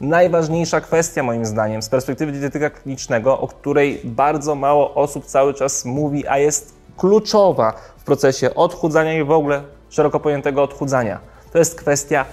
Najważniejsza kwestia moim zdaniem z perspektywy dietetyka klinicznego, o której bardzo mało osób cały czas mówi, a jest kluczowa w procesie odchudzania i w ogóle szeroko pojętego odchudzania. To jest kwestia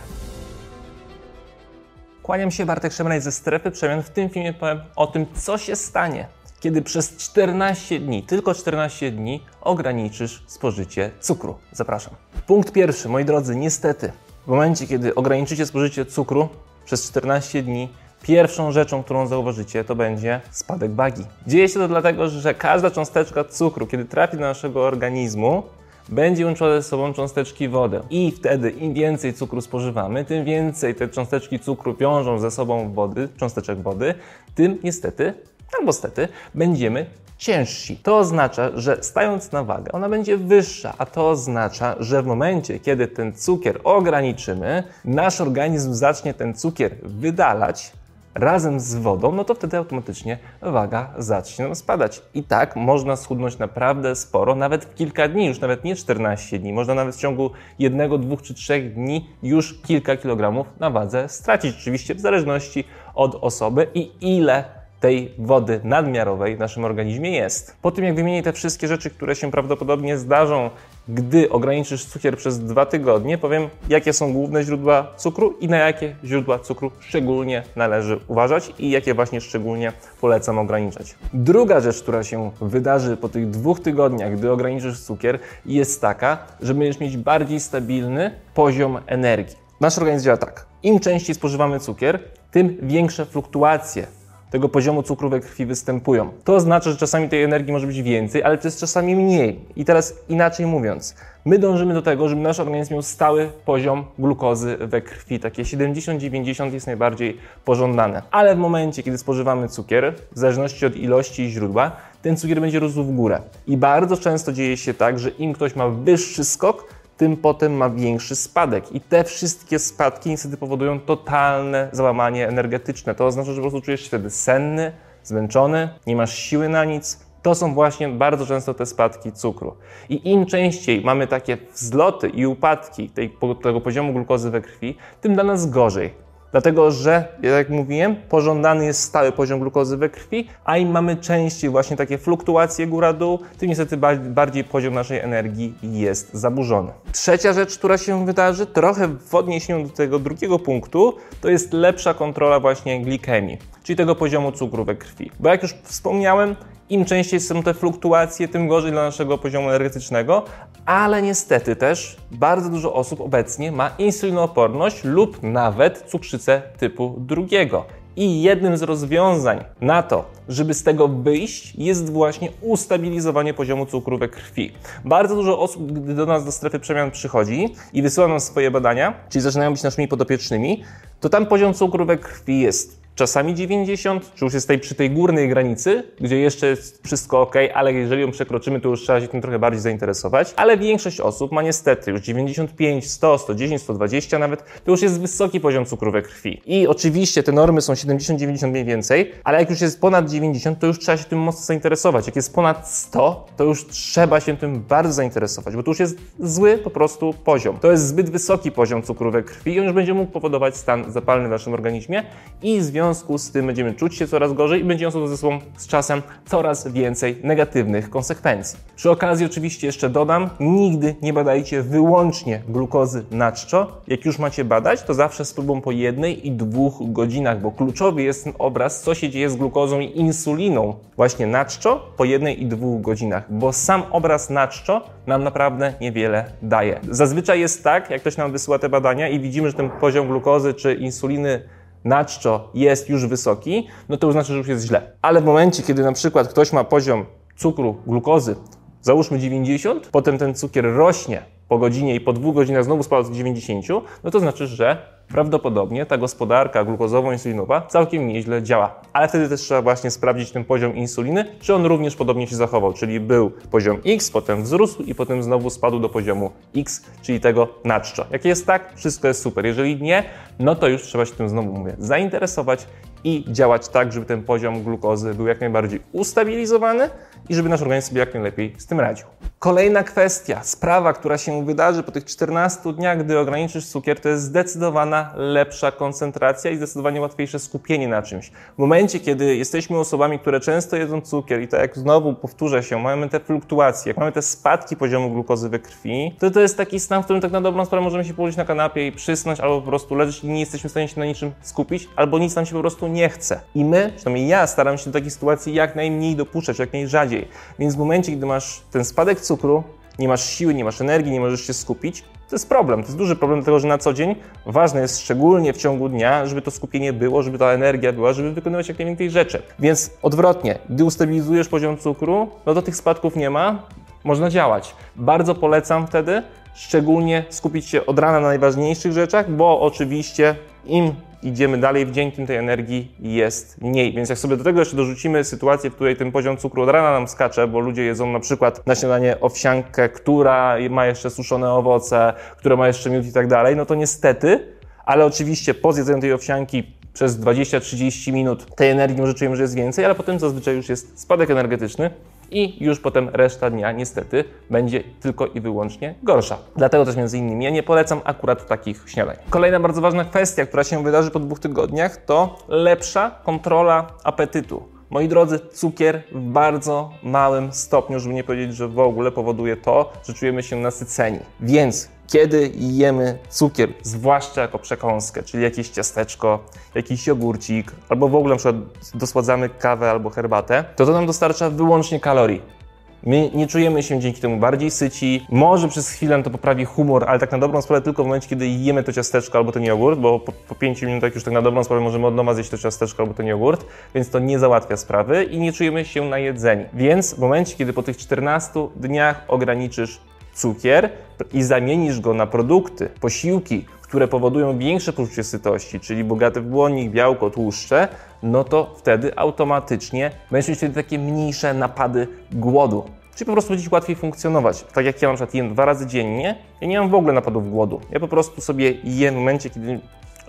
Kłaniam się Bartek Szemraj ze Strefy Przemian. W tym filmie powiem o tym, co się stanie, kiedy przez 14 dni, tylko 14 dni ograniczysz spożycie cukru. Zapraszam. Punkt pierwszy, moi drodzy, niestety, w momencie, kiedy ograniczycie spożycie cukru przez 14 dni, pierwszą rzeczą, którą zauważycie, to będzie spadek wagi. Dzieje się to dlatego, że każda cząsteczka cukru, kiedy trafi do naszego organizmu, będzie łączyła ze sobą cząsteczki wody. I wtedy im więcej cukru spożywamy, tym więcej te cząsteczki cukru wiążą ze sobą wody, cząsteczek wody, tym niestety, albo stety, będziemy ciężsi. To oznacza, że stając na wagę, ona będzie wyższa, a to oznacza, że w momencie, kiedy ten cukier ograniczymy, nasz organizm zacznie ten cukier wydalać, razem z wodą, no to wtedy automatycznie waga zacznie nam spadać. I tak można schudnąć naprawdę sporo, nawet w kilka dni, już nawet nie 14 dni. Można nawet w ciągu jednego, dwóch czy trzech dni już kilka kilogramów na wadze stracić. Oczywiście w zależności od osoby i ile tej wody nadmiarowej w naszym organizmie jest. Po tym, jak wymienię te wszystkie rzeczy, które się prawdopodobnie zdarzą, gdy ograniczysz cukier przez dwa tygodnie, powiem, jakie są główne źródła cukru i na jakie źródła cukru szczególnie należy uważać i jakie właśnie szczególnie polecam ograniczać. Druga rzecz, która się wydarzy po tych dwóch tygodniach, gdy ograniczysz cukier, jest taka, że będziesz mieć bardziej stabilny poziom energii. Nasz organizm działa tak. Im częściej spożywamy cukier, tym większe fluktuacje tego poziomu cukru we krwi występują. To oznacza, że czasami tej energii może być więcej, ale to jest czasami mniej. I teraz inaczej mówiąc, my dążymy do tego, żeby nasz organizm miał stały poziom glukozy we krwi. Takie 70-90 jest najbardziej pożądane. Ale w momencie, kiedy spożywamy cukier, w zależności od ilości i źródła, ten cukier będzie rósł w górę. I bardzo często dzieje się tak, że im ktoś ma wyższy skok, tym potem ma większy spadek. I te wszystkie spadki niestety powodują totalne załamanie energetyczne. To oznacza, że po prostu czujesz się wtedy senny, zmęczony, nie masz siły na nic. To są właśnie bardzo często te spadki cukru. I im częściej mamy takie wzloty i upadki tej, tego poziomu glukozy we krwi, tym dla nas gorzej. Dlatego, że, jak mówiłem, pożądany jest stały poziom glukozy we krwi, a im mamy częściej właśnie takie fluktuacje góra-dół, tym niestety bardziej poziom naszej energii jest zaburzony. Trzecia rzecz, która się wydarzy, trochę w odniesieniu do tego drugiego punktu, to jest lepsza kontrola właśnie glikemii, czyli tego poziomu cukru we krwi. Bo jak już wspomniałem, im częściej są te fluktuacje, tym gorzej dla naszego poziomu energetycznego, ale niestety też bardzo dużo osób obecnie ma insulinooporność lub nawet cukrzycę typu drugiego. I jednym z rozwiązań na to, żeby z tego wyjść, jest właśnie ustabilizowanie poziomu cukru we krwi. Bardzo dużo osób, gdy do nas do strefy przemian przychodzi i wysyła nam swoje badania, czyli zaczynają być naszymi podopiecznymi, to tam poziom cukru we krwi jest czasami 90, czy już jest tej, przy tej górnej granicy, gdzie jeszcze jest wszystko ok, ale jeżeli ją przekroczymy, to już trzeba się tym trochę bardziej zainteresować. Ale większość osób ma niestety już 95, 100, 110, 120 nawet, to już jest wysoki poziom cukru we krwi. I oczywiście te normy są 70, 90 mniej więcej, ale jak już jest ponad 90, to już trzeba się tym mocno zainteresować. Jak jest ponad 100, to już trzeba się tym bardzo zainteresować, bo to już jest zły po prostu poziom. To jest zbyt wysoki poziom cukru we krwi i on już będzie mógł powodować stan zapalny w naszym organizmie i związek związku z tym będziemy czuć się coraz gorzej i będzie niosło ze sobą z czasem coraz więcej negatywnych konsekwencji. Przy okazji oczywiście jeszcze dodam, nigdy nie badajcie wyłącznie glukozy na czczo. Jak już macie badać, to zawsze z próbą po jednej i dwóch godzinach, bo kluczowy jest obraz, co się dzieje z glukozą i insuliną właśnie na czczo po jednej i dwóch godzinach, bo sam obraz na czczo nam naprawdę niewiele daje. Zazwyczaj jest tak, jak ktoś nam wysyła te badania i widzimy, że ten poziom glukozy czy insuliny na czczo jest już wysoki, no to już znaczy, że już jest źle. Ale w momencie, kiedy na przykład ktoś ma poziom cukru, glukozy, załóżmy 90, potem ten cukier rośnie po godzinie i po dwóch godzinach znowu spada do 90, no to znaczy, że prawdopodobnie ta gospodarka glukozowo-insulinowa całkiem nieźle działa. Ale wtedy też trzeba właśnie sprawdzić ten poziom insuliny, czy on również podobnie się zachował, czyli był poziom X, potem wzrósł i potem znowu spadł do poziomu X, czyli tego na czczo. Jak jest tak, wszystko jest super. Jeżeli nie, no to już trzeba się tym znowu mówię, zainteresować i działać tak, żeby ten poziom glukozy był jak najbardziej ustabilizowany i żeby nasz organizm sobie jak najlepiej z tym radził. Kolejna kwestia, sprawa, która się wydarzy po tych 14 dniach, gdy ograniczysz cukier, to jest zdecydowana lepsza koncentracja i zdecydowanie łatwiejsze skupienie na czymś. W momencie, kiedy jesteśmy osobami, które często jedzą cukier i tak jak znowu powtórzę się, mamy te fluktuacje, jak mamy te spadki poziomu glukozy we krwi, to to jest taki stan, w którym tak na dobrą sprawę możemy się położyć na kanapie i przysnąć, albo po prostu leżeć i nie jesteśmy w stanie się na niczym skupić, albo nic nam się po prostu nie chce. I my, przynajmniej ja, staram się do takiej sytuacji jak najmniej dopuszczać, jak najrzadziej. Więc w momencie, gdy masz ten spadek cukru, nie masz siły, nie masz energii, nie możesz się skupić, to jest problem. To jest duży problem, dlatego że na co dzień ważne jest szczególnie w ciągu dnia, żeby to skupienie było, żeby ta energia była, żeby wykonywać jak najwięcej rzeczy. Więc odwrotnie, gdy ustabilizujesz poziom cukru, no to tych spadków nie ma, można działać. Bardzo polecam wtedy szczególnie skupić się od rana na najważniejszych rzeczach, bo oczywiście im idziemy dalej w dzień, tym tej energii jest mniej. Więc jak sobie do tego jeszcze dorzucimy sytuację, w której ten poziom cukru od rana nam skacze, bo ludzie jedzą na przykład na śniadanie owsiankę, która ma jeszcze suszone owoce, która ma jeszcze miód i tak dalej, no to niestety, ale oczywiście po zjedzeniu tej owsianki przez 20-30 minut tej energii może czujemy, że jest więcej, ale potem zazwyczaj już jest spadek energetyczny, i już potem reszta dnia niestety będzie tylko i wyłącznie gorsza. Dlatego też między innymi ja nie polecam akurat takich śniadań. Kolejna bardzo ważna kwestia, która się wydarzy po dwóch tygodniach to lepsza kontrola apetytu. Moi drodzy, cukier w bardzo małym stopniu, żeby nie powiedzieć, że w ogóle powoduje to, że czujemy się nasyceni. Więc kiedy jemy cukier, zwłaszcza jako przekąskę, czyli jakieś ciasteczko, jakiś jogurcik, albo w ogóle na przykład dosładzamy kawę albo herbatę, to to nam dostarcza wyłącznie kalorii. My nie czujemy się dzięki temu bardziej syci. Może przez chwilę to poprawi humor, ale tak na dobrą sprawę tylko w momencie, kiedy jemy to ciasteczko albo ten jogurt, bo po, po 5 minutach już tak na dobrą sprawę możemy od zjeść to ciasteczko albo ten jogurt, więc to nie załatwia sprawy i nie czujemy się najedzeni. Więc w momencie, kiedy po tych 14 dniach ograniczysz cukier i zamienisz go na produkty, posiłki, które powodują większe poczucie sytości, czyli bogate w błonnik, białko, tłuszcze, no to wtedy automatycznie będziesz mieć wtedy takie mniejsze napady głodu. Czyli po prostu będzie łatwiej funkcjonować. Tak jak ja na przykład jem dwa razy dziennie, ja nie mam w ogóle napadów głodu. Ja po prostu sobie jem w momencie, kiedy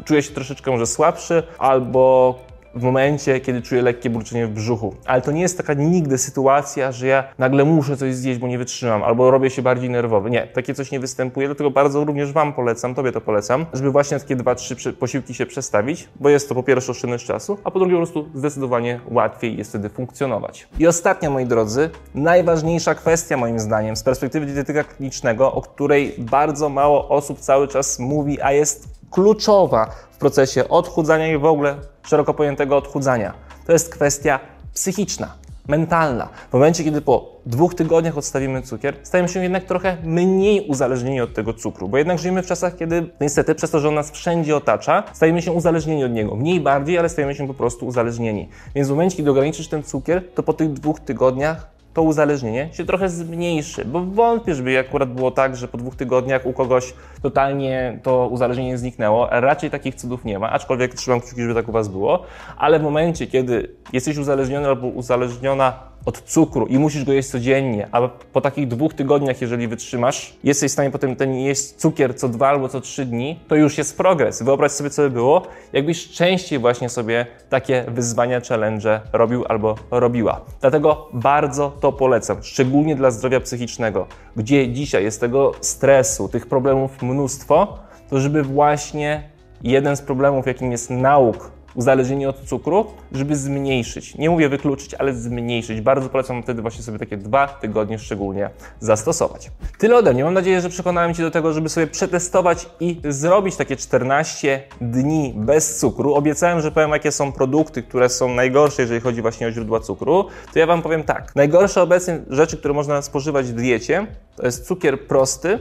czuję się troszeczkę może słabszy albo w momencie, kiedy czuję lekkie burczenie w brzuchu. Ale to nie jest taka nigdy sytuacja, że ja nagle muszę coś zjeść, bo nie wytrzymam, albo robię się bardziej nerwowy. Nie, takie coś nie występuje, dlatego bardzo również Wam polecam, Tobie to polecam, żeby właśnie takie dwa, trzy posiłki się przestawić, bo jest to po pierwsze oszczędność czasu, a po drugie po prostu zdecydowanie łatwiej jest wtedy funkcjonować. I ostatnia, moi drodzy, najważniejsza kwestia moim zdaniem z perspektywy dietetyka klinicznego, o której bardzo mało osób cały czas mówi, a jest kluczowa w procesie odchudzania i w ogóle szeroko pojętego odchudzania. To jest kwestia psychiczna, mentalna. W momencie, kiedy po dwóch tygodniach odstawimy cukier, stajemy się jednak trochę mniej uzależnieni od tego cukru, bo jednak żyjemy w czasach, kiedy niestety przez to, że on nas wszędzie otacza, stajemy się uzależnieni od niego. Mniej bardziej, ale stajemy się po prostu uzależnieni. Więc w momencie, kiedy ograniczysz ten cukier, to po tych dwóch tygodniach to uzależnienie się trochę zmniejszy, bo wątpię, żeby akurat było tak, że po dwóch tygodniach u kogoś totalnie to uzależnienie zniknęło. Raczej takich cudów nie ma, aczkolwiek trzymam kciuki, żeby tak u Was było, ale w momencie, kiedy jesteś uzależniony albo uzależniona od cukru i musisz go jeść codziennie, a po takich dwóch tygodniach, jeżeli wytrzymasz, jesteś w stanie potem ten jeść cukier co dwa albo co trzy dni, to już jest progres. Wyobraź sobie, co by było, jakbyś częściej właśnie sobie takie wyzwania, challenge robił albo robiła. Dlatego bardzo to polecam, szczególnie dla zdrowia psychicznego, gdzie dzisiaj jest tego stresu, tych problemów mnóstwo, to żeby właśnie jeden z problemów, jakim jest nauk uzależnienie od cukru, żeby zmniejszyć. Nie mówię wykluczyć, ale zmniejszyć. Bardzo polecam wtedy właśnie sobie takie dwa tygodnie szczególnie zastosować. Tyle ode mnie. Mam nadzieję, że przekonałem Cię do tego, żeby sobie przetestować i zrobić takie 14 dni bez cukru. Obiecałem, że powiem, jakie są produkty, które są najgorsze, jeżeli chodzi właśnie o źródła cukru. To ja Wam powiem tak. Najgorsze obecnie rzeczy, które można spożywać w diecie, to jest cukier prosty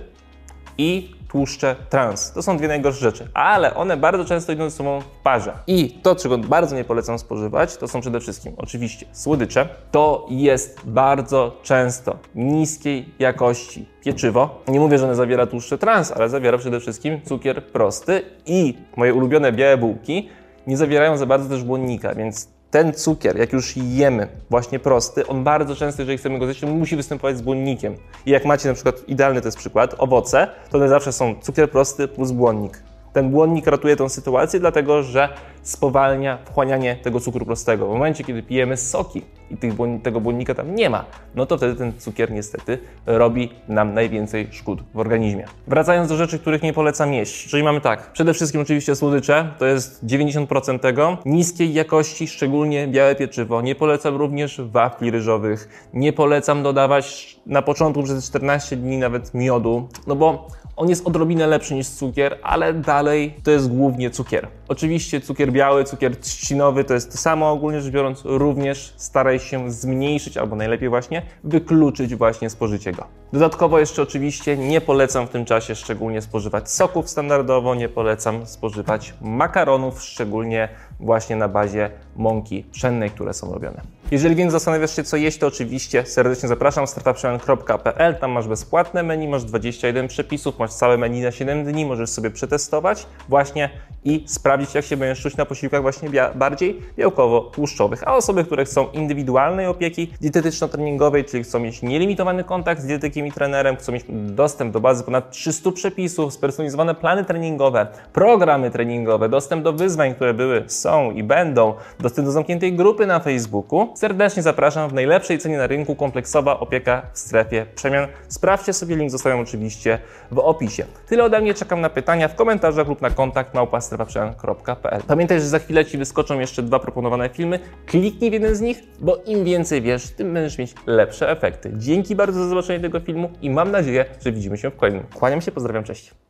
i tłuszcze trans. To są dwie najgorsze rzeczy, ale one bardzo często idą ze sobą w parze. I to, czego bardzo nie polecam spożywać, to są przede wszystkim oczywiście słodycze. To jest bardzo często niskiej jakości pieczywo. Nie mówię, że one zawiera tłuszcze trans, ale zawiera przede wszystkim cukier prosty i moje ulubione białe bułki nie zawierają za bardzo też błonnika, więc ten cukier, jak już jemy, właśnie prosty, on bardzo często, jeżeli chcemy go zjeść, musi występować z błonnikiem. I jak macie na przykład, idealny to jest przykład, owoce, to one zawsze są cukier prosty plus błonnik. Ten błonnik ratuje tą sytuację, dlatego że spowalnia wchłanianie tego cukru prostego. W momencie, kiedy pijemy soki i tego błonnika tam nie ma, no to wtedy ten cukier niestety robi nam najwięcej szkód w organizmie. Wracając do rzeczy, których nie polecam jeść. Czyli mamy tak, przede wszystkim oczywiście słodycze, to jest 90% tego. Niskiej jakości, szczególnie białe pieczywo. Nie polecam również wafli ryżowych. Nie polecam dodawać na początku przez 14 dni nawet miodu, no bo on jest odrobinę lepszy niż cukier, ale dalej to jest głównie cukier. Oczywiście cukier biały, cukier trzcinowy to jest to samo ogólnie rzecz biorąc, również staraj się zmniejszyć albo najlepiej właśnie wykluczyć właśnie spożycie go. Dodatkowo jeszcze oczywiście nie polecam w tym czasie szczególnie spożywać soków standardowo, nie polecam spożywać makaronów, szczególnie właśnie na bazie mąki pszennej, które są robione. Jeżeli więc zastanawiasz się, co jeść, to oczywiście serdecznie zapraszam strefaprzemian.pl. Tam masz bezpłatne menu, masz 21 przepisów, masz całe menu na 7 dni, możesz sobie przetestować właśnie i sprawdzić, jak się będziesz czuć na posiłkach właśnie bardziej białkowo-tłuszczowych. A osoby, które chcą indywidualnej opieki dietetyczno-treningowej, czyli chcą mieć nielimitowany kontakt z dietetykiem i trenerem, chcą mieć dostęp do bazy ponad 300 przepisów, spersonalizowane plany treningowe, programy treningowe, dostęp do wyzwań, które były, są i będą, dostęp do zamkniętej grupy na Facebooku, serdecznie zapraszam w najlepszej cenie na rynku kompleksowa opieka w strefie przemian. Sprawdźcie sobie, link zostawiam oczywiście w opisie. Tyle ode mnie, czekam na pytania w komentarzach lub na kontakt małpastrefaprzemian.pl. Pamiętaj, że za chwilę Ci wyskoczą jeszcze dwa proponowane filmy. Kliknij w jeden z nich, bo im więcej wiesz, tym będziesz mieć lepsze efekty. Dzięki bardzo za zobaczenie tego filmu i mam nadzieję, że widzimy się w kolejnym. Kłaniam się, pozdrawiam, cześć.